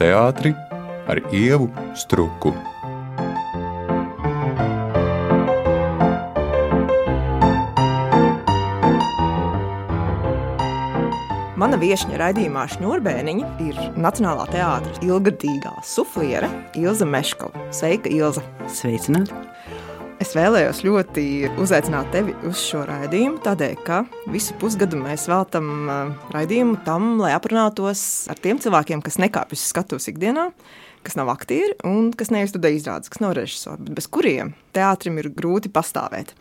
teātri ar ievu struku. Mana viesņa raidījumā Šņurbēniņa ir Nacionālā teātris ilgadīgā sufliere Ilza Meškova. Sveika, Ilza! Sveicināti! Es vēlējos ļoti uzaicināt tevi uz šo raidījumu, tādēļ, ka visu pusgadu mēs veltam uh, raidījumu tam, lai aprunātos ar tiem cilvēkiem, kas nekāpjas skatuves ikdienā, kas nav aktieri un kas neizstudē izrādes, kas nav režisori, bet bez kuriem teātrim ir grūti pastāvēt.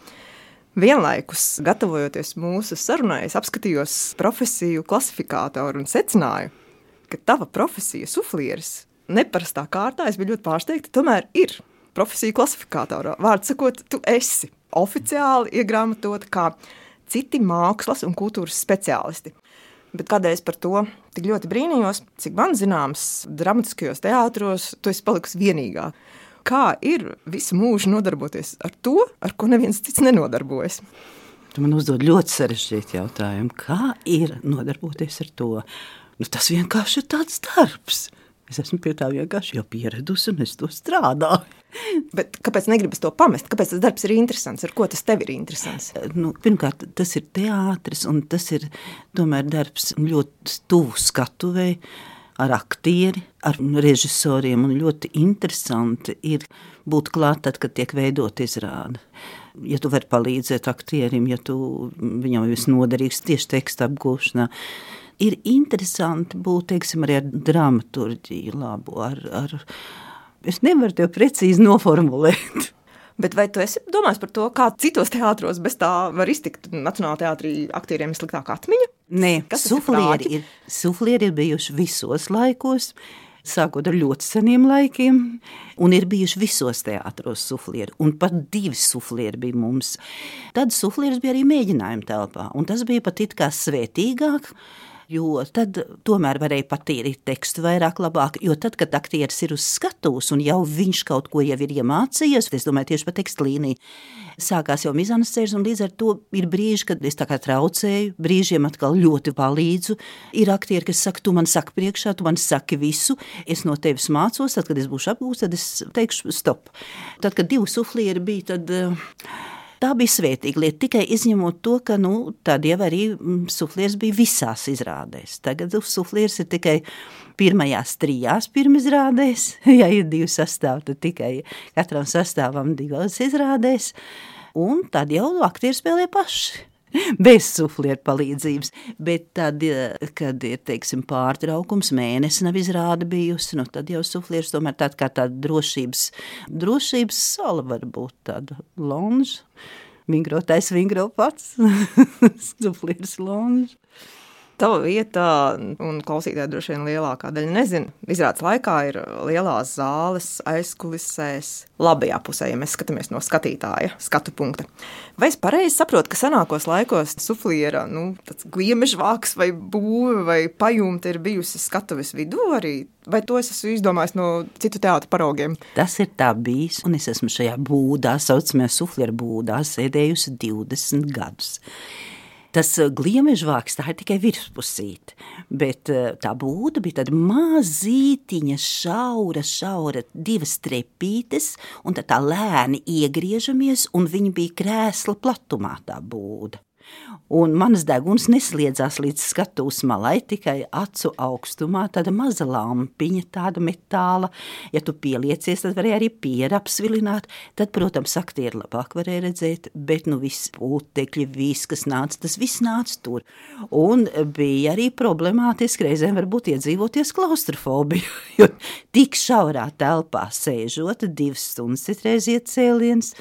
Vienlaikus, gatavojoties mūsu sarunai, es apskatījos profesiju klasifikātoru un secināju, ka tava profesija, suflieris, neparastā kārtā, es biju ļoti pārsteigta, tomēr ir profesija klasifikātorā. Vārds sakot, tu esi oficiāli iegrāmatota kā citi mākslas un kultūras speciālisti. Bet es par to tik ļoti brīnījos, cik man zināms, dramatiskajos teātros tu esi palikusi vienīgā kā ir visu mūžu nodarboties ar to, ar ko neviens cits nenodarbojas. Tu man uzdod ļoti sarežģītu jautājumu. Kā ir nodarboties ar to? Nu, tas vienkārši ir tāds darbs. Es esmu pie tā vienkārši jau pieradusi, un es to strādāju. Bet kāpēc negribas to pamest? Kāpēc tas darbs ir interesants? Ar ko tas tev ir interesants? Nu, pirmkārt, tas ir teātris, un tas ir tomēr darbs ļoti tuvu skatuvei ar aktieri, ar režisoriem. Ļoti interesanti ir būt klāt, tad, kad tiek veidot izrāde. Ja tu vari palīdzēt aktierim, ja tu viņam ir noderīgs tieši teksta apgūšanā. Ir interesanti būt teiksim, arī ar dramaturģiju, labu, ar, ar, es nevaru tev precīzi noformulēt. Bet vai tu esi domājis par to, kā citos teātros bez tā var iztikt Nacionālajā teātrī aktieriem ir sliktāka atmiņa? Nē, suflieri ir, suflieri ir bijuši visos laikos. Sākot ar ļoti seniem laikiem, un ir bijuši visos teātros suflieri, un pat divi suflieri bija mums. Tad suflieris bija arī mēģinājuma telpā, un tas bija pat it kā svētīgāk, jo tad tomēr varēja patīrīt tekstu vairāk labāk, jo tad, kad aktieris ir uz skatuves un jau viņš kaut ko jau ir iemācījies, es domāju tieši par tekstu līniju, sākās jau mizanas ceļš, un līdz ar to ir brīži, kad es tā kā traucēju, brīžiem atkal ļoti palīdzu. Ir aktieri, kas saka, tu man saki priekšā, tu man saki visu, es no tevis mācos, tad, kad es būšu apgūst, tad es teikšu stop. Tad, kad divi suflieri bija, tad... Uh, Tā bija svētīga lieta, tikai izņemot to, ka nu, tad jau arī mm, suflieris bija visās izrādēs. Tagad suflieris ir tikai pirmajās trijās pirmizrādēs, ja ir divi sastāvi, tad tikai katram sastāvam divās izrādēs, un tad jau aktieri spēlē paši bez suflieru palīdzības. Bet tad, kad ir teiksim, pārtraukums, mēnesis nav izrāda bijusi, nu, tad jau suflieris tomēr tāda kā tāda drošības, drošības sala var būt tāda lonža. Vingrotais vingro pats, suflieris lonža. Tava vieta, un klausītāji droši vien lielākā daļa nezina, izrādes laikā ir lielās zāles, aizkulisēs, labajā pusē, ja mēs skatāmies no skatītāja skatu punkta. Vai es pareizi saprotu, ka senākos laikos sufliera, nu, gliemežvāks vai būve vai pajumte ir bijusi skatuves vidū arī? Vai to es esmu izdomājis no citu teātru paraugiem? Tas ir tā bijis, un es esmu šajā būdā, saucamajā sufliera būdā, sēdējusi 20 gadus. Tas eh, gliemežvāks tā ir tikai virspusīte, bet eh, tā būda bija tāda mazītiņa, šaura, šaura, divas trepītes, un tad tā lēni iegriežamies, un viņa bija krēsla platumā tā būda. Un manas deguns nesliedzās līdz skatuves malai, tikai acu augstumā, tāda maza lampiņa, tāda metāla. Ja tu pieliecies, tad varēja arī pieru apsvilināt. Tad, protams, aktieri labāk varēja redzēt, bet nu viss putekļi, viss, kas nāca, tas viss nāca tur. Un bija arī problemātiski reizēm varbūt iedzīvoties klaustrofobiju, jo tik šaurā telpā sēžot, divas stundas citreiz iet cēliens,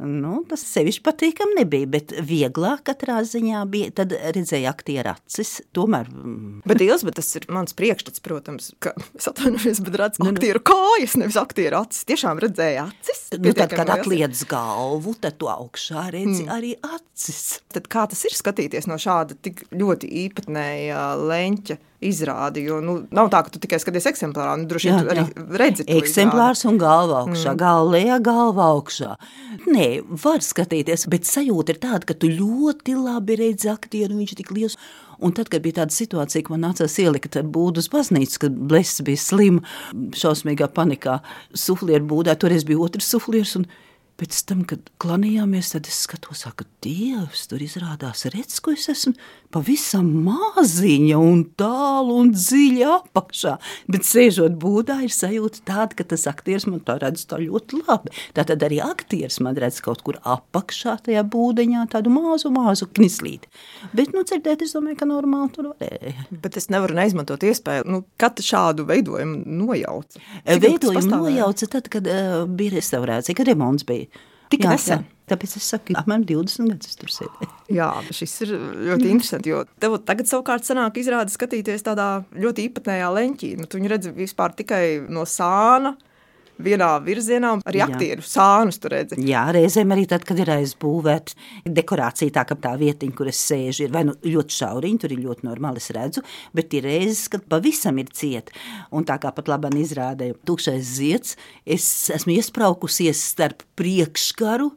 Nu, tas sevišķi patīkami nebija, bet vieglāk katrā ziņā bija. Tad redzēja aktieru acis. Tomēr. Mm. Bet, Iels, bet tas ir mans priekšstats, protams, ka es atvainojos, bet redzu nu, nu, aktieru kājas, nevis aktieru acis. Tiešām redzēja acis. Nu, tad, kad atliec galvu, tad tu augšā redzi mm. arī acis. Tad kā tas ir skatīties no šāda tik ļoti īpatnēja leņķa? Izrādi. Jo nu, nav tā, ka tu tikai skaties eksemplārā, nu, droši vien arī redzi. Eksemplārs izrādi. un galva augšā, mm. galva lejā, galva augšā. Nē, var skatīties, bet sajūta ir tāda, ka tu ļoti labi redzi aktieru, viņš ir tik liels. Un tad, kad bija tāda situācija, ka man nācās ielikt ar būdu uz baznīcu, kad bless bija slim, šausmīgā panikā, suflieru būdā, toreiz bija otrs suflieris. Pēc tam, kad klanījāmies, tad es skatos, ka Dievs tur izrādās redz, ko es esmu pavisam maziņa un tālu un dziļi apakšā. Bet sēžot būdā, ir sajūta tāda, ka tas aktieris man to redz tā ļoti labi. Tātad arī aktieris man redz kaut kur apakšā tajā būdeņā tādu mazu, mazu knislīti. Bet, nu, dzirdēt, es domāju, ka normāli tur varēja. Bet es nevaru neizmantot iespēju, nu, kad šādu veidojumu nojauca. Veidojumu nojauca tad, kad uh, bija restaurācija, kad remonts bija. Tik nesen. Tāpēc es saku, apmēram 20 gadus tur sēdēju. Jā, šis ir ļoti interesanti. Jo tev tagad savukārt sanāk izrādi skatīties tādā ļoti īpatnējā leņķī. Nu, tu viņu redzi vispār tikai no sāna vienā virzienā, arī aktieru sānus tur redzi. Jā, reizēm arī tad, kad ir aizbūvēta dekorācija, tā kā tā vietiņa, kur es sēžu, ir vai nu ļoti šauriņa, tur ir ļoti normāli, es redzu, bet ir reizes, kad pavisam ir ciet. Un tā kā pat labāk izrādēja tukšais zieds, es esmu iespraukusies starp priekškaru,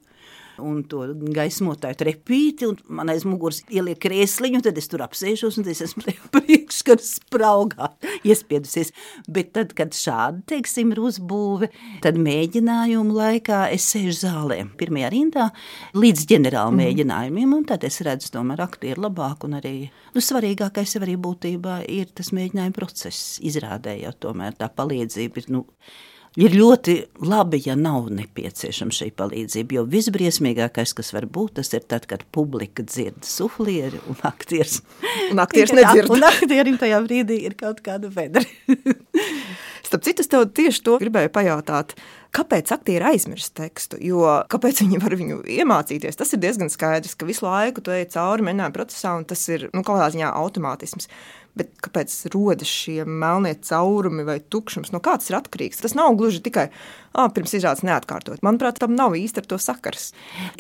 un to gaismotāju trepīti, un man aiz muguras ieliek krēsliņu, tad es tur apsēžos, un es esmu tajā priekškara spraugā iespiedusies. Bet tad, kad šādi, teiksim, ir uzbūve, tad mēģinājumu laikā es sēžu zālē, pirmajā rindā, līdz ģenerāla mm. mēģinājumiem, un tad es redzu tomēr aktieru labāk, un arī, nu, svarīgākais arī būtībā ir tas mēģinājuma process, izrādējot tomēr tā palīdzība ir, nu, ir ļoti labi, ja nav nepieciešama šī palīdzība. Jo visbriesmīgākais, kas var būt, tas ir tad, kad publika dzird suflieri un aktieris. Un aktieris nedzird. Un aktierim tajā brīdī ir kaut kāda vedra. Starp citu, es tev tieši to gribēju pajautāt. Kāpēc aktieri aizmirst tekstu? Jo kāpēc viņi var viņu iemācīties? Tas ir diezgan skaidrs, ka visu laiku tu ej cauri mēģinājuma procesā, un tas ir nu, kaut kādā ziņā automātisms. Bet kāpēc rodas šie melnie caurumi vai tukšums? No kā tas ir atkarīgs? Tas nav gluži tikai ah, pirms izrādes neatkārtot. Manuprāt, tam nav īsti ar to sakars.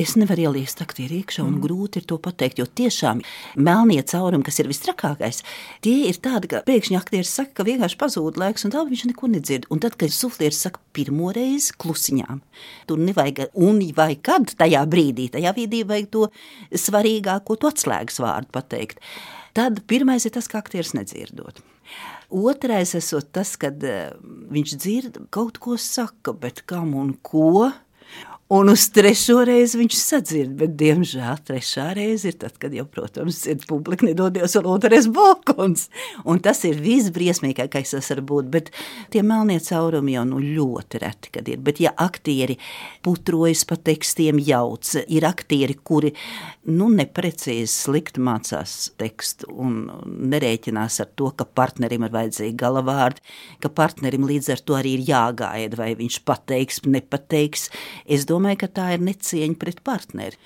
Es nevaru ielīst aktieri iekšā, un mm. grūti ir to pateikt, jo tiešām melnie caurumi, kas ir vistrakākais, tie ir tādi, ka pēkšņi aktieris saka, ka vienkārši pazūd laiks, un tā viņš neko nedzird. Un tad, kad suflieris saka pirmo reizi klusiņām, tur nevajag un vai kad tajā brīdī, tajā brīdī vajag to svarīgāko, to atslēgas vārdu pateikt. Tad pirmais ir tas, ka aktieris nedzirdot. Otrais esot tas, kad eh, viņš dzird kaut ko saka, bet kam un ko Un uz trešo reizi viņš sadzird, bet, diemžēl, trešā reize ir tad, kad jau, protams, ir publika nedodies vēl otrais balkons. Un tas ir visbriesmīgākais, kas var būt, bet tie melnie caurumi jau nu ļoti reti, kad ir. Bet, ja aktieri putrojas pa tekstiem jauc, ir aktieri, kuri, nu, neprecīzi slikti mācās tekstu un nerēķinās ar to, ka partnerim ir vajadzīgi galavārdi, ka partnerim līdz ar to arī ir jāgaida, vai viņš pateiks, nepateiks. Es domāju, domāju, ka tā ir necieņa pret partneri.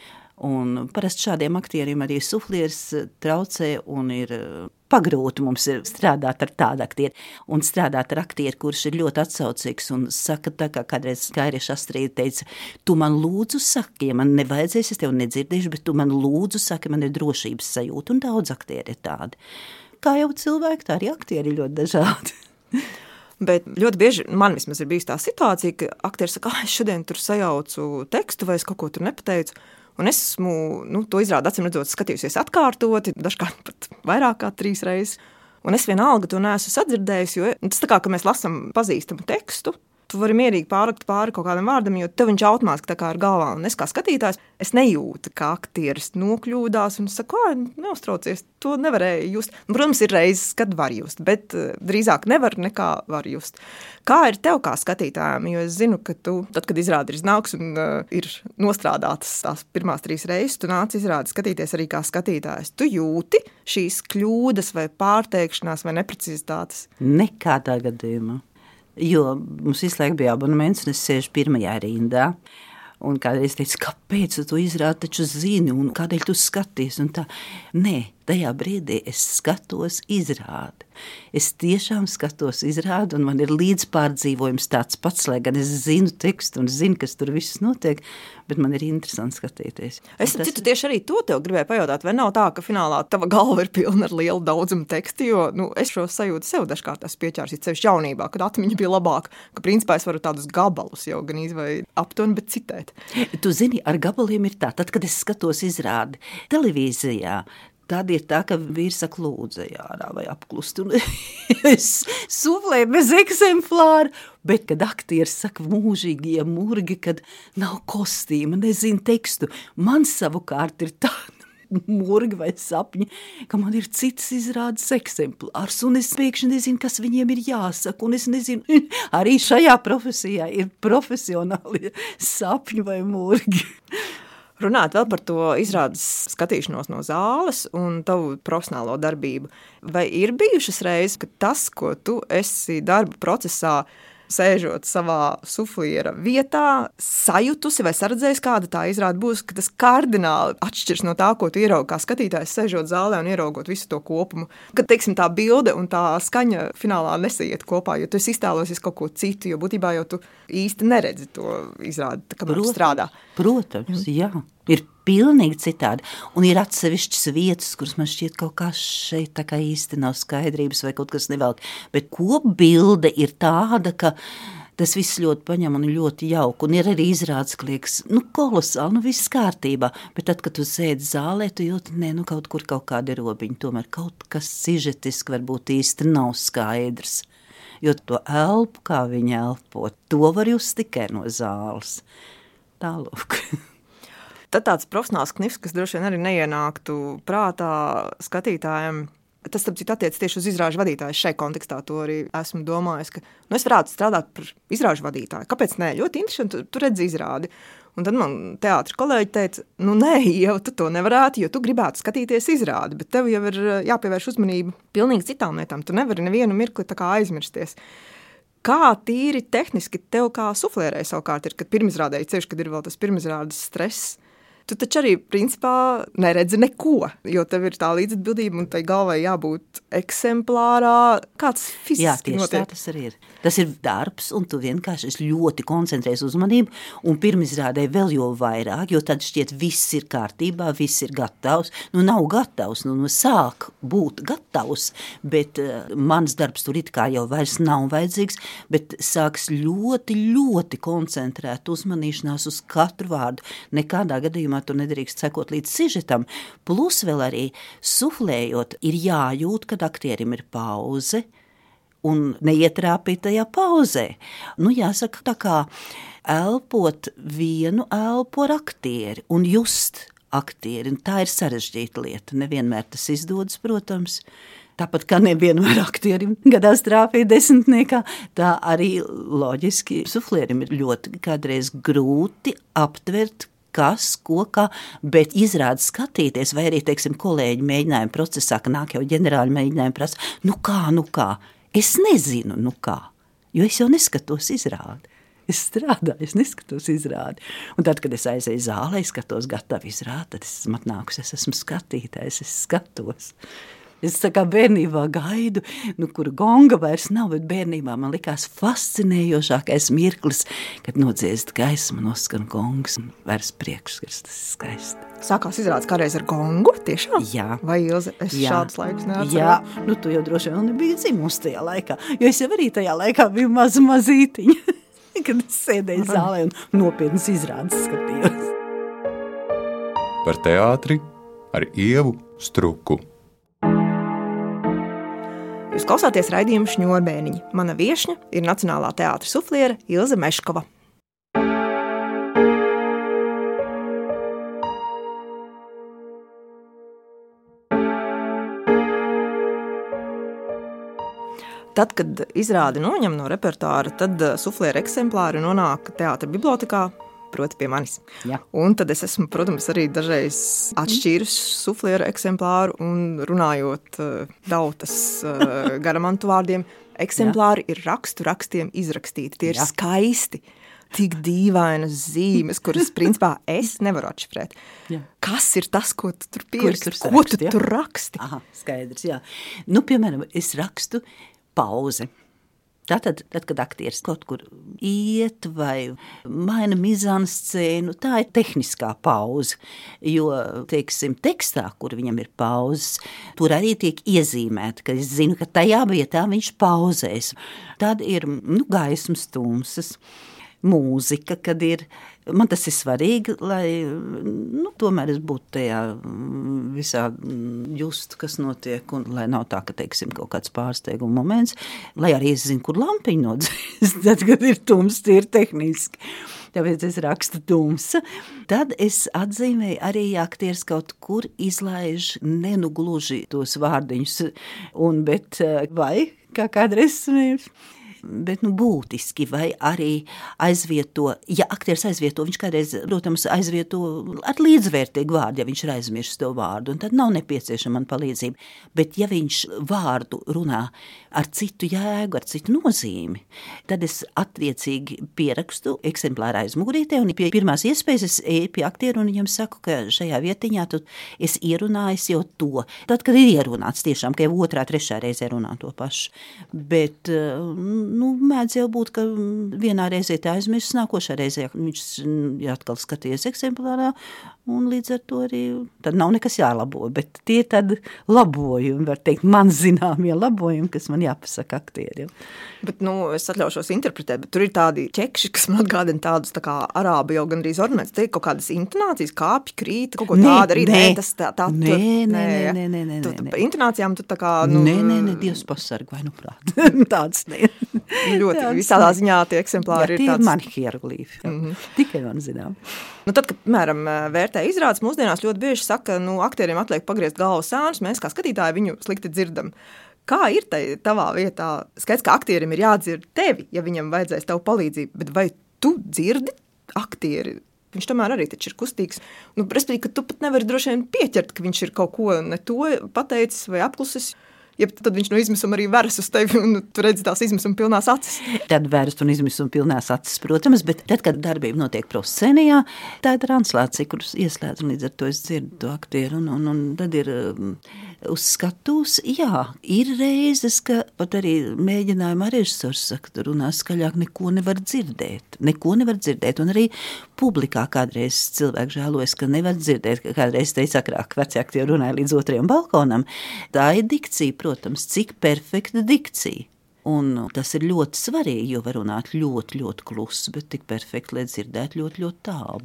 Un parasti šādiem aktieriem arī suflieris eh, traucē un ir eh, pagrūti mums ir strādāt ar tādu aktieru un strādāt ar aktieru, kurš ir ļoti atsaucīgs un saka, tā kā kādreiz Skairieša Astrīda teica, tu man lūdzu saki, ja man nevajadzēs, es tev nedzirdēšu, bet tu man lūdzu saki, man ir drošības sajūta un daudz aktieri ir tādi. Kā jau cilvēki, tā arī aktieri ir ļoti dažādi. Bet ļoti bieži man vismaz ir bijusi tā situācija, ka aktieris saka, ah, es šodien tur sajaucu tekstu, vai es kaut ko tur nepateicu. Un es esmu nu, to izrādu, acīm redzot, skatījusies atkārtoti, dažkārt pat vairāk kā trīs reizes. Un es vienalga to neesmu sadzirdējis, jo tas tā kā mēs lasām pazīstamu tekstu, tu vari mierīgi pārlikt pāri kaut kādam vārdam, jo tev viņš automātiski tā kā ir galvā. Un es kā skatītājs, es nejūtu, kā aktieris nokļūdās un saku, neuztraucies, to nevarēja just. Protams, ir reizes, kad var just, bet uh, drīzāk nevar nekā var just. Kā ir tev kā skatītājam, jo es zinu, ka tu, tad, kad izrādi ir iznāks un uh, ir nostrādātas tās pirmās trīs reizes, tu nāc izrādi skatīties arī kā skatītājs. Tu jūti šīs kļūdas vai pārteikšanās vai neprecizitātes? Nekādā gadījumā jo mums visu laiku bija abonements, un es sēžu pirmajā rindā. Un kādreiz teicu, kāpēc tu izrādi, taču zini, un kādēļ tu skaties? Nē, tajā brīdī es skatos izrādi. Es tiešām skatos izrādi, un man ir līdzpārdzīvojums tāds pats, lai gan es zinu tekstu un zinu, kas tur viss notiek, bet man ir interesanti skatīties. Es tas... citu tieši arī to tev gribēju pajautāt, vai nav tā, ka finālā tava galva ir pilna ar lielu daudzumu tekstu, jo nu, es šo sajūtu sev dažkārt esmu pieķārs, it sevišķi jaunībā, kad atmiņa bija labāka, ka principā es varu tādus gabalus jau gan izvai aptuveni, bet citēt. Tu zini, ar gabaliem ir tā, tad, kad es skatos izrādi televīzijā, Tad ir tā, ka vīrs saka, lūdzu, ārā vai apklust. Un es suflēju bez eksemplāra, bet, kad aktieris saka mūžīgie murgi, kad nav kostīma, nezinu tekstu, man savukārt ir tā, murgi vai sapņi, ka man ir cits izrādes eksemplārs, un es pēkšņi nezinu, kas viņiem ir jāsaka, un es nezinu, arī šajā profesijā ir profesionāli sapņi vai murgi. Runāt vēl par to izrādes skatīšanos no zāles un tavu profesionālo darbību. Vai ir bijušas reizes, ka tas, ko tu esi darba procesā, sēžot savā sufliera vietā, sajutusi vai saredzējusi, kāda tā izrāda būs, ka tas kardināli atšķirs no tā, ko tu ieraugi kā skatītājs, sēžot zālē un ieraugot visu to kopumu. Kad teiksim, tā bilde un tā skaņa finālā nesaiet kopā, jo tu iztēlosies kaut ko citu, jo būtībā jau tu īsti neredzi to izrādi, kamēr tu strādā. Protams, jā. Ir pilnīgi citādi. Un ir atsevišķas vietas, kuras man šķiet, kaut kas šeit īsti nav skaidrības vai kaut kas nevelk. Bet kopbilde ir tāda, ka tas viss ļoti paņem un ļoti jauki. Un ir arī izrādes, ka liekas, nu, kolosāli, nu, viss kārtībā. Bet tad, kad tu sēdi zālē, tu jūti, ne, nu, kaut kur kaut kāda robiņa. Tomēr kaut kas sižetiski varbūt īsti nav skaidrs. Jo to elpu, kā viņa elpo, to var just tikai no zāles. Tālūk. Tad tāds profesionāls knifs, kas droši vien arī neienāktu prātā skatītājiem. Tas, starp citu, attiecas tieši uz izrāžu vadītāju. Šai kontekstā to arī esmu domājis, ka nu, es varētu strādāt par izrāžu vadītāju. Kāpēc nē? Ļoti interesanti, tu, tu redzi izrādi. Un tad man teātris kolēģi teica, nu, nē, jau tu to nevarētu, jo tu gribētu skatīties izrādi, bet tev jau ir jāpievērš uzmanība pilnīgi citām lietām. Tu nevari nevienu mirkli aizmirsties. Kā tīri tehniski tev kā suflērēji savukārt ir, kad pirmizrādēji ceļš, kad ir vēl tas pirmizrādes stress, tu taču arī principā neredzi neko, jo tev ir tā līdzatbildība un tai galvai jābūt eksemplārā. Kāds fiziski Jā, tieši notiek? tā tas arī ir. Tas ir darbs, un tu vienkārši ļoti koncentrējies uzmanību, un pirmizrādē vēl jau vairāk, jo tad šķiet viss ir kārtībā, viss ir gatavs. Nu, nav gatavs, nu, nu sāk būt gatavs, bet uh, mans darbs tur it kā jau vairs nav vajadzīgs, bet sāks ļoti, ļoti koncentrēt uzmanīšanās uz katru vārdu. Nekādā gadījumā tu nedrīkst sekot līdz sižetam. Plus vēl arī suflējot, ir jājūt, kad aktierim ir pauze un neietrāpīt tajā pauzē. Nu, jāsaka, tā kā elpot vienu elpu ar aktieri un just aktieri. Un tā ir sarežģīta lieta. Nevienmēr tas izdodas, protams. Tāpat kā nevienmēr aktierim gadās trāpīt desmitniekā, tā arī loģiski suflierim ir ļoti kādreiz grūti aptvert, kas, ko, kā, bet izrāda skatīties, vai arī, teiksim, kolēģi mēģinājuma procesā, ka nāk jau ģenerāli mēģinājumi prasa, nu kā, nu kā, es nezinu, nu kā, jo es jau neskatos izrādi. Es strādāju, es neskatos izrādi. Un tad, kad es aizēju zālē, skatos gatavu izrādi, tad es esmu atnākusi, es esmu skatītājs, es skatos. Es kā bērnībā gaidu, nu, kur gonga vairs nav, bet bērnībā man likās fascinējošākais mirklis, kad nodziest gaismu, noskan gongs un vairs priekšskars, tas ir skaisti. Sākās izrādās kādreiz ar gongu, tiešām? Jā. Vai Ilze, es Jā. šādus laikus neatceros? Jā, nu tu jau droši vien nebija dzimusi tajā laikā, jo es jau arī tajā laikā biju maza mazītiņa, kad es sēdēju zālē un nopietnas izrādes skatījos. Par teātri ar Ievu Struku. Jūs klausāties raidījumu šņurbēniņi. Mana viesņa ir Nacionālā teātris sufliere Ilze Meškova. Tad, kad izrādi noņem no repertuāra, tad eh, suflēra eksemplāri nonāk teātris bibliotekā proti, pie manis. Ja. Un tad es esmu, protams, arī dažreiz atšķīris suflieru eksemplāru un runājot uh, tautas uh, garamantu vārdiem. Eksemplāri ja. ir rakstu rakstiem izrakstīti, tie ir ja. skaisti. Tik dīvainas zīmes, kuras, principā, es nevaru atšifrēt. Ja. Kas ir tas, ko tu tur pieraksti? Ko tu ja? tur raksti? Aha, skaidrs, jā. Nu, piemēram, es rakstu pauzi. Tātad, tad, kad aktieris kaut kur iet vai maina mizānu scēnu, tā ir tehniskā pauze. Jo, teiksim, tekstā, kur viņam ir pauzes, tur arī tiek iezīmēta, ka es zinu, ka tajā vietā viņš pauzēs. Tad ir nu, gaismas tumsas mūzika, kad ir. Man tas ir svarīgi, lai nu, tomēr es būtu tajā visā justu, kas notiek, un lai nav tā, ka, teiksim, kaut kāds pārsteiguma moments, lai arī es zinu, kur lampiņu nodzēst, tad, kad ir tums, tie ir tehniski. Tāpēc es rakstu tumsa. Tad es atzīmēju arī, ja aktieris kaut kur izlaiž nenugluži tos vārdiņus, un, bet vai, kā kādreiz smējums, bet nu, būtiski, vai arī aizvieto, ja aktieris aizvieto, viņš kādreiz, protams, aizvieto ar līdzvērtīgu vārdu, ja viņš ir aizmirsis to vārdu, un tad nav nepieciešama man palīdzība. Bet ja viņš vārdu runā ar citu jēgu, ar citu nozīmi, tad es attiecīgi pierakstu eksemplāru aizmugurītē, un pie pirmās iespējas es eju pie aktieru un viņam saku, ka šajā vietiņā tu es ierunājis jau to. Tad, kad ir ierunāts tiešām, ka jau otrā, trešā reizē runā to pašu. Bet, nu, mēdz jau būt, ka vienā reizē tā aizmirst, nākošā reizē viņš atkal skatījies eksemplārā, un līdz ar to arī tad nav nekas jālabo, bet tie tad labojumi, var teikt, man zināmie labojumi, kas man jāpasaka aktieriem. Bet, nu, es atļaušos interpretēt, bet tur ir tādi ķekši, kas man atgādina tādus tā kā arābu jau gandrīz ornaments, te ir kaut kādas intonācijas, kāpji, krīt, kaut ko nē, tādu arī, nē, nē, tas tā, tā, nē, nē, nē, nē, nē, nē, tu, tu, pa intonācijām tu tā kā, nu... Nē, nē, nē, Dievs pasarg, vai nu prāt, tāds nē. ļoti tāds, visādā ziņā tie eksemplāri jā, ir tāds. mani hieroglīfi, mm -hmm. tikai man zinām. Nu, tad, kad, piemēram, vērtē izrādes, mūsdienās ļoti bieži saka, ka nu, aktieriem atliek pagriezt galvu sānus, mēs kā skatītāji viņu slikti dzirdam. Kā ir tai tavā vietā? Skaidrs, ka aktierim ir jādzird tevi, ja viņam vajadzēs tavu palīdzību, bet vai tu dzirdi aktieri? Viņš tomēr arī ir kustīgs. Nu, Respektīvi, ka tu pat nevari droši vien pieķert, ka viņš ir kaut ko ne to pateicis vai apklusis ja tad viņš no izmisuma arī veras uz tevi un tu redzi tās izmisuma pilnās acis. Tad veras un izmisuma pilnās acis, protams, bet tad, kad darbība notiek proscenijā, tā ir translācija, kuras ieslēdz un līdz ar to es dzirdu to aktieru un, un, un tad ir um, uz skatuves, jā, ir reizes, ka pat arī mēģinājumā režisors saka, tu runā skaļāk, neko nevar dzirdēt, neko nevar dzirdēt, un arī publikā kādreiz cilvēki žēlojas, ka nevar dzirdēt, ka kādreiz teica agrāk, vecāki tie runāja līdz otrajam balkonam, tā ir dikcija, protams, cik perfekta dikcija. Un tas ir ļoti svarīgi, jo var runāt ļoti, ļoti klusi, bet tik perfekti, lai dzirdētu ļoti, ļoti tālu.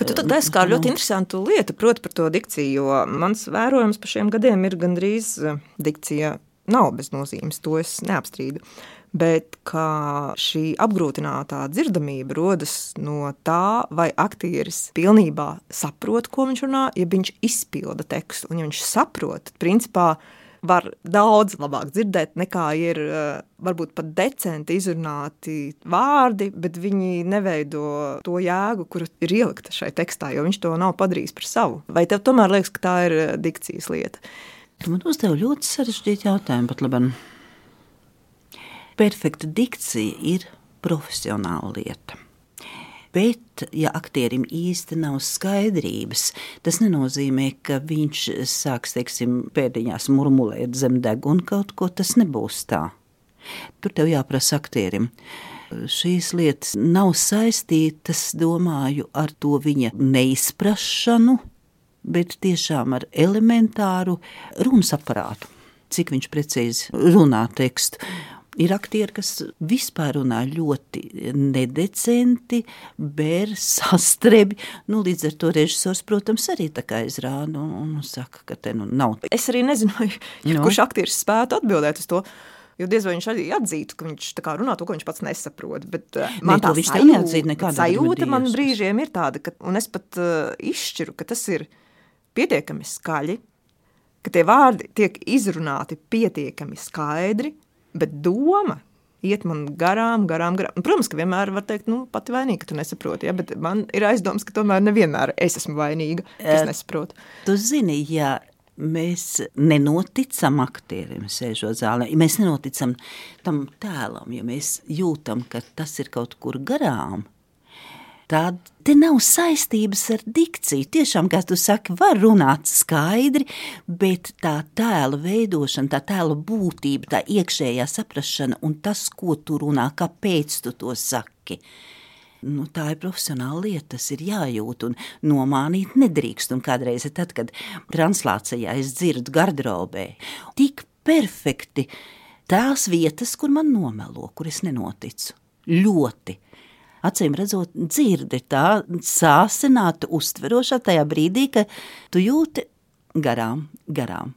Bet tu tad kā ļoti interesantu lietu, proti, par to dikciju, jo mans vērojums par šiem gadiem ir gandrīz eh, dikcija nav bez nozīmes, to es neapstrīdu. Bet kā šī apgrūtinātā dzirdamība rodas no tā, vai aktieris pilnībā saprot, ko viņš runā, ja viņš izpilda tekstu. Un, ja viņš saprot, principā var daudz labāk dzirdēt, nekā ir eh, varbūt pat decenti izrunāti vārdi, bet viņi neveido to jēgu, kur ir ielikta šai tekstā, jo viņš to nav padarījis par savu. Vai tev tomēr liekas, ka tā ir eh, dikcijas lieta? Tu man uzdevi ļoti sarežģītu jautājumu, pat labi. Perfekta dikcija ir profesionāla lieta. Bet, ja aktierim īsti nav skaidrības, tas nenozīmē, ka viņš sāks, teiksim, pēdiņās murmulēt zem deguna kaut ko, tas nebūs tā. Tur tev jāprasa aktierim. Šīs lietas nav saistītas, domāju, ar to viņa neizprašanu, bet tiešām ar elementāru runas aparātu. Cik viņš precīzi runā tekstu Ir aktieri, kas vispār runā ļoti nedecenti, bēr sastrebi. Nu, līdz ar to režisors, protams, arī tā kā izrāda un, un saka, ka te nu nav. Es arī nezinu, vai no. Nu? kurš aktieris spētu atbildēt uz to. Jo diez vai viņš arī atzītu, ka viņš runā to, ko viņš pats nesaprot. Bet, uh, man tā viņš sajūta, neatzīt sajūta man brīžiem ir tāda, ka, un es pat uh, izšķiru, ka tas ir pietiekami skaļi, ka tie vārdi tiek izrunāti pietiekami skaidri, Bet doma iet man garām, garām, garām. Protams, ka vienmēr var teikt, nu, pati vainīga, ka tu nesaproti. Ja? Bet man ir aizdoms, ka tomēr nevienmēr es esmu vainīga, es nesaprotu. Tu zini, ja mēs nenoticam aktierim, sēžot zālē, mēs nenoticam tam tēlam, ja mēs jūtam, ka tas ir kaut kur garām, tad te nav saistības ar dikciju. Tiešām, kā tu saki, var runāt skaidri, bet tā tēla veidošana, tā tēla būtība, tā iekšējā saprašana un tas, ko tu runā, kāpēc tu to saki. Nu, tā ir profesionāla lieta, tas ir jājūt, un nomānīt nedrīkst. Un kādreiz, tad, kad translācijā es dzirdu gardrobē, tik perfekti tās vietas, kur man nomelo, kur es nenoticu. Ļoti acīm redzot, dzirdi tā sāsināta, uztverošā tajā brīdī, ka tu jūti garām, garām.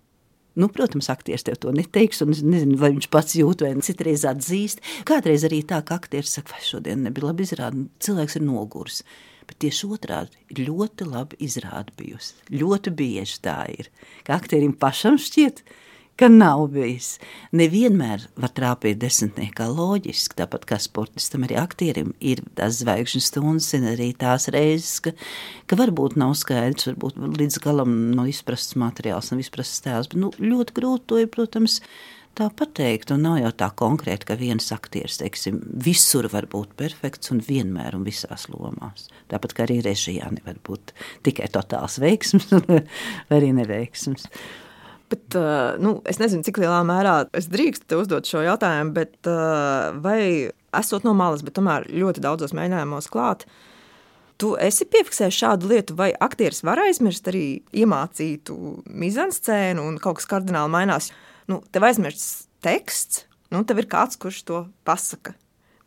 Nu, protams, aktieris tev to neteiks, un es nezinu, vai viņš pats jūt, vai citreiz atzīst. Kādreiz arī tā, ka aktieris saka, vai šodien nebija labi izrādīt, cilvēks ir noguris. Bet tieši otrādi ir ļoti labi izrāda bijusi. Ļoti bieži tā ir. Ka aktierim pašam šķiet, ka ka nav bijis. Nevienmēr var trāpīt desmitniekā loģiski, tāpat kā sportistam, arī aktierim ir tās zvaigžņu stundas, un arī tās reizes, ka, ka varbūt nav skaidrs, varbūt līdz galam nav izprasts materiāls, nav izprasts tēls, bet nu, ļoti grūti to ir, protams, tā pateikt. Un nav jau tā konkrēti, ka viens aktieris teiksim, visur var būt perfekts un vienmēr un visās lomās. Tāpat kā arī režijā nevar būt tikai totāls veiksms vai arī neveiksms. Bet, uh, nu, es nezinu, cik lielā mērā es drīkstu uzdot šo jautājumu, bet uh, vai esot no malas, bet tomēr ļoti daudzos mēģinājumos klāt, tu esi piefiksējis šādu lietu, vai aktieris var aizmirst arī iemācītu mizanscēnu un kaut kas kardināli mainās. Nu, tev aizmirsts teksts, nu, tev ir kāds, kurš to pasaka,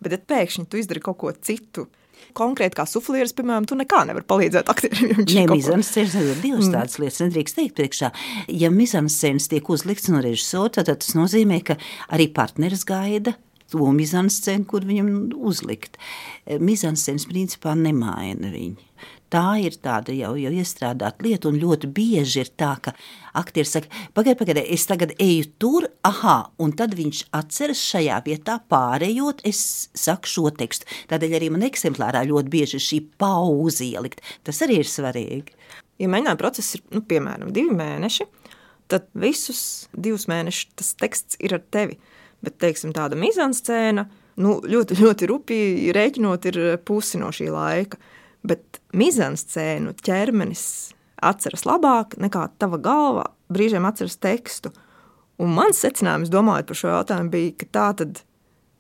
bet pēkšņi tu izdari kaut ko citu konkrēti kā suflieris, piemēram, tu nekā nevar palīdzēt aktierim. Nē, mizanscēnas ir divas mm. tādas lietas, nedrīkst teikt priekšā. Ja mizanscēnas tiek uzlikts no režisora, tad tas nozīmē, ka arī partneris gaida to mizanscēnu, kur viņam uzlikt. Mizanscēnas principā nemaina viņu. Tā ir tāda jau, jau iestrādāta lieta, un ļoti bieži ir tā, ka aktieris saka, pagaidiet, pagaidiet, es tagad eju tur, ah, un tad viņš atceras šajā vietā, pārējot, es saku šo tekstu. Tādēļ arī man eksemplārā ļoti bieži ir šī pauze ielikt. Tas arī ir svarīgi. Ja mēģinājuma process ir, nu, piemēram, divi mēneši, tad visus divus mēnešus tas teksts ir ar tevi. Bet, teiksim, tāda mizanscēna, nu, ļoti, ļoti rupji rēķinot, ir pusi no šī laika mizanscēnu ķermenis atceras labāk nekā tava galva brīžiem atceras tekstu. Un mans secinājums, domājot par šo jautājumu, bija, ka tā tad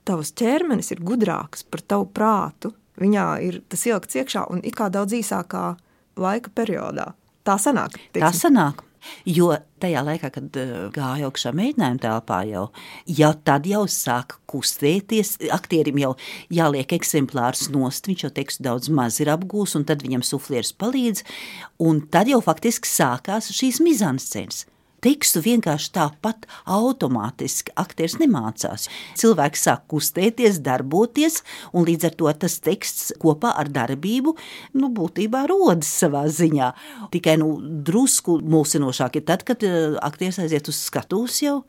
tavs ķermenis ir gudrāks par tavu prātu. Viņā ir tas ielikts iekšā un it kā daudz īsākā laika periodā. Tā sanāk. Teiksim. Tā sanāk. Jo tajā laikā, kad uh, gāja augšā mēģinājuma telpā, jau, jau tad jau sāk kustēties. Aktierim jau jāliek eksemplārs nost, viņš jau tekstu daudz maz ir apgūs, un tad viņam suflieris palīdz. Un tad jau faktiski sākās šīs mizanscenes tekstu vienkārši tāpat automātiski aktieris nemācās. Cilvēks sāk kustēties, darboties, un līdz ar to tas teksts kopā ar darbību nu, būtībā rodas savā ziņā. Tikai nu, drusku mulsinošāk ir tad, kad eh, aktieris aiziet uz skatuves jau,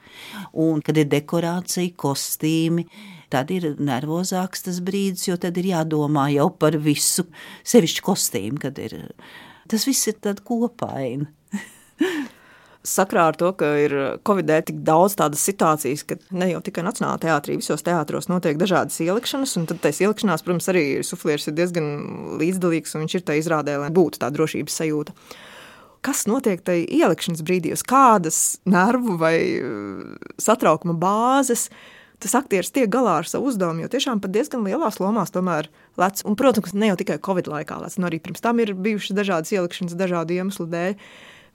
un kad ir dekorācija, kostīmi tad ir nervozāks tas brīdis, jo tad ir jādomā jau par visu, sevišķi kostīmu, kad ir. Tas viss ir kopaini. sakrā ar to, ka ir Covid-19 tik daudz tādas situācijas, ka ne jau tikai Nacionālajā teātrī, visos teātros notiek dažādas ielikšanas, un tad tajās ielikšanās, protams, arī suflieris ir diezgan līdzdalīgs, un viņš ir tajā izrādē, lai būtu tā drošības sajūta. Kas notiek tajā ielikšanas brīdī, uz kādas nervu vai uh, satraukuma bāzes tas aktieris tiek galā ar savu uzdevumu, jo tiešām pat diezgan lielās lomās tomēr lec. Un, protams, ne jau tikai Covid laikā lec, no arī pirms tam ir bijušas dažādas ielikšanas dažādu iemeslu dēļ.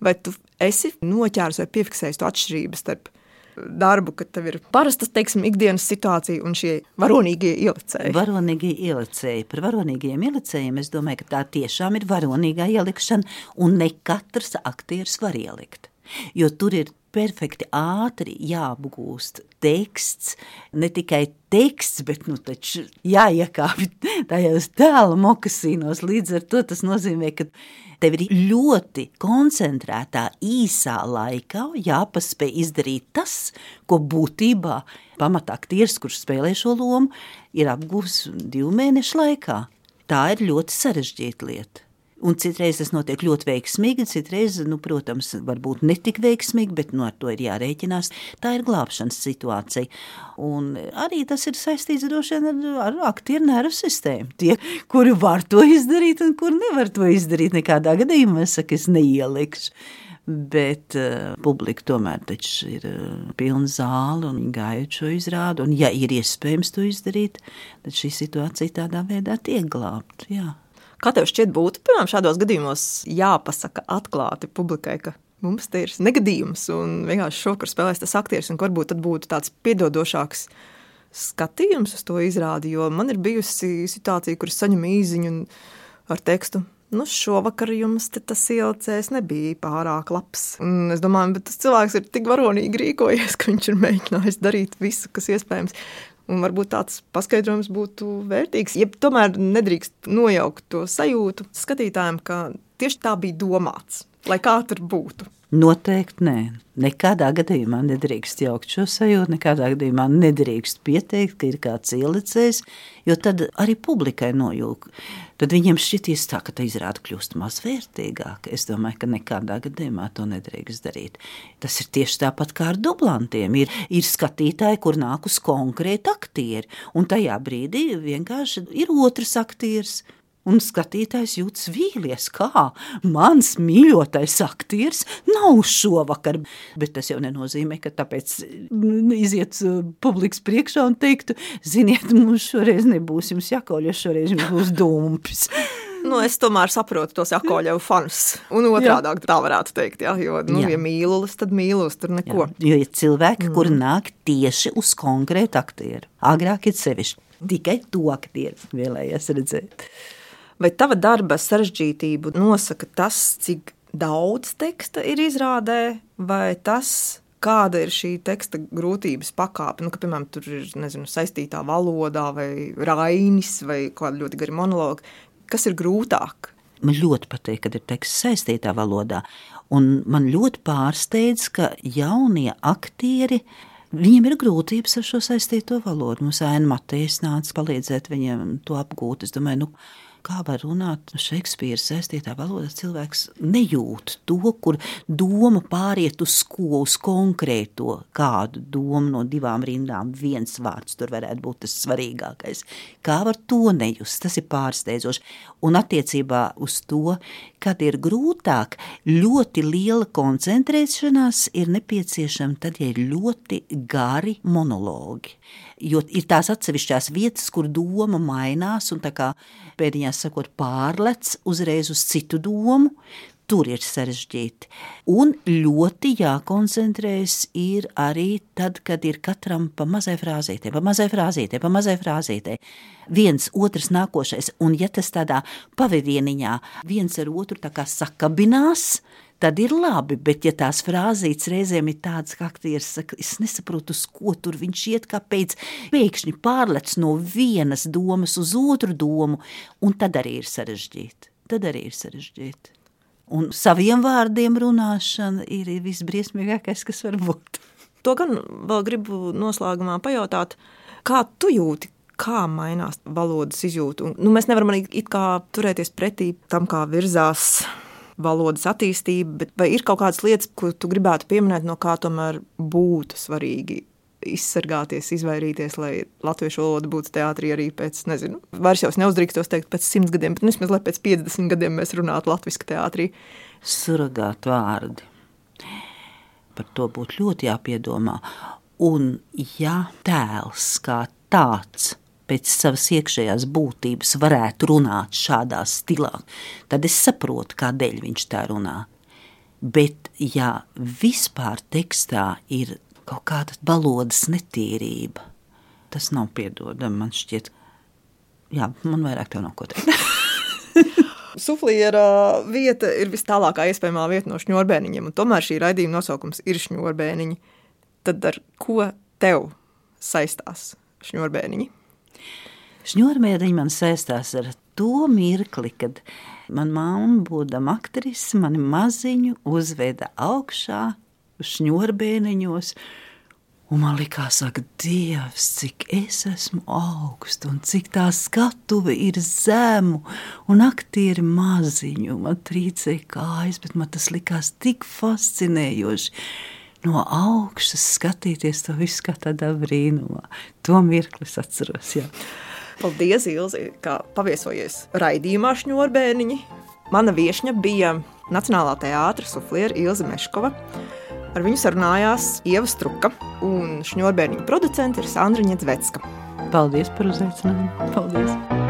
Vai tu esi noķēris vai piefiksējis to atšķirību starp darbu, kad tev ir parasta, teiksim, ikdienas situācija un šie varonīgie ielicēji? Varonīgie ielicēji. Par varonīgiem ielicējiem es domāju, ka tā tiešām ir varonīgā ielikšana, un ne katrs aktieris var ielikt. Jo tur ir perfekti ātri jāapgūst teksts, ne tikai teksts, bet nu, jāiekāpj tajos tēla mokasīnos. Līdz ar to tas nozīmē, ka tev ir ļoti koncentrētā īsā laikā jāpaspēj izdarīt tas, ko būtībā pamataktiers, kurš spēlē šo lomu, ir apgūs divu mēnešu laikā. Tā ir ļoti sarežģīta lieta. Un citreiz tas notiek ļoti veiksmīgi, citreiz, nu, protams, varbūt ne tik veiksmīgi, bet nu, ar to ir jārēķinās. Tā ir glābšanas situācija. Un arī tas ir saistīts droši vien ar, ar aktieru nervu sistēmu. Tie, kuri var to izdarīt un kuri nevar to izdarīt, nekādā gadījumā es saku, es neielikšu. Bet uh, publika tomēr ir uh, pilna zāle un gaida šo izrādi. Un, ja ir iespējams to izdarīt, tad šī situācija tādā veidā tiek glābta. Kā tev šķiet, būtu piemēram šādos gadījumos jāpasaka atklāti publikai, ka mums te ir negadījums un vienkārši šovakar spēlēs tas aktieris, un varbūt tad būtu tāds piedodošāks skatījums uz to izrādi, jo man ir bijusi situācija, kur es saņemu īziņu ar tekstu. nu, šovakar jums tas ielicējs nebija pārāk labs. Un es domāju, bet tas cilvēks ir tik varonīgi rīkojies, ka viņš ir mēģinājis darīt visu, kas iespējams. Un varbūt tāds paskaidrojums būtu vērtīgs. Ja tomēr nedrīkst nojaukt to sajūtu skatītājiem, ka tieši tā bija domāts, lai kā tur būtu. Noteikti nē. Nekādā gadījumā nedrīkst jaukt šo sajūtu, nekādā gadījumā nedrīkst pieteikt, ka ir kāds ielicējis, jo tad arī publikai nojūg. Tad viņiem šķitīs tā, ka tā izrāda kļūst mazvērtīgāka. Es domāju, ka nekādā gadījumā to nedrīkst darīt. Tas ir tieši tāpat kā ar dublantiem. Ir, ir skatītāji, kur nāk uz konkrēti aktieri, un tajā brīdī vienkārši ir otrs aktieris, Un skatītājs jūtas vīlies, kā mans mīļotais aktieris nav šovakar. Bet tas jau nenozīmē, ka tāpēc mm, iziet uh, publikas priekšā un teiktu, ziniet, mums šoreiz nebūs jums jākauļ, jo šoreiz jums būs dumpis. Nu, es tomēr saprotu tos akoļu fanus. Un otrādi tā varētu teikt, jā, jo, nu, jā. ja mīlulis, tad mīlulis tur neko. Jā, jo ir cilvēki, mm. kuri nāk tieši uz konkrētu aktieru. Agrāk ir sevišķi tikai to aktieru vēlējies redzēt. Vai tava darba sarežģītību nosaka tas, cik daudz teksta ir izrādē, vai tas, kāda ir šī teksta grūtības pakāpe? Nu, ka, piemēram, tur ir nezinu, saistītā valodā, vai rainis, vai kāda ļoti gara monologa. Kas ir grūtāk? Man ļoti patīk, kad ir teksts saistītā valodā. Un man ļoti pārsteidz, ka jaunie aktieri Viņiem ir grūtības ar šo saistīto valodu. Mums ēna Matejas nāca palīdzēt viņiem to apgūt. Es domāju, nu, kā var runāt Šekspīra saistītā valodā, cilvēks nejūt to, kur doma pāriet uz ko, uz konkrēto kādu domu no divām rindām. Viens vārds tur varētu būt tas svarīgākais. Kā var to nejust? Tas ir pārsteidzoši. Un attiecībā uz to, kad ir grūtāk, ļoti liela koncentrēšanās ir nepieciešama tad, ja ir ļoti gari monologi jo ir tās atsevišķās vietas, kur doma mainās un tā kā pēdiņās sakot pārlec uzreiz uz citu domu, tur ir sarežģīti. Un ļoti jākoncentrējas ir arī tad, kad ir katram pa mazai frāzītē, pa mazai frāzītē, pa mazai frāzītē. Viens, otrs, nākošais, un ja tas tādā pavidieniņā viens ar otru sakabinās, tad ir labi, bet ja tās frāzītes reizēm ir tādas, ka aktieris saka, es nesaprotu, uz ko tur viņš iet, kāpēc pēkšņi pārlec no vienas domas uz otru domu, un tad arī ir sarežģīti. Tad arī ir sarežģīti. Un saviem vārdiem runāšana ir visbriesmīgākais, kas var būt. To gan vēl gribu noslēgumā pajautāt, kā tu jūti, kā mainās valodas izjūta. Nu, mēs nevaram arī turēties pretī tam, kā virzās valodas attīstība, bet vai ir kaut kādas lietas, ko tu gribētu pieminēt, no kā tomēr būtu svarīgi izsargāties, izvairīties, lai latviešu valoda būtu teātrī arī pēc, nezinu, vairs jau neuzdrīkstos teikt pēc simts gadiem, bet vismaz, lai pēc 50 gadiem mēs runātu latviski teātrī. Suragāt vārdi. Par to būtu ļoti jāpiedomā. Un ja tēls kā tāds pēc savas iekšējās būtības varētu runāt šādā stilā, tad es saprotu, kādēļ viņš tā runā. Bet, ja vispār tekstā ir kaut kāda valodas netīrība, tas nav piedodami. Man šķiet, jā, man vairāk tev nav ko teikt. Sufliera vieta ir vis tālākā iespējamā vieta no šņurbēniņiem, un tomēr šī raidījuma nosaukums ir šņurbēniņi. Tad ar ko tev saistās šņurbēniņi? Šņurmēriņi man saistās ar to mirkli, kad man mamma, būdama aktrise, mani maziņu uzveda augšā uz šņurbēniņos, Un man likās, ka Dievs, cik es esmu augsts un cik tā skatuve ir zemu un aktieri maziņu. Man trīcēja kājas, bet man tas likās tik fascinējoši. No augšas skatīties to visu kā tādā brīnumā. To mirkli atceros. Jā. Paldies, Ilzi, kā paviesojies raidījumā Šņurbēniņi. Mana viesņa bija Nacionālā teātra sufliera Ilze Meškova. Ar viņu sarunājās Ieva Struka un šņurbēniņa producente ir Sandra Ņetvecka. Paldies par uzaicinājumu! Paldies!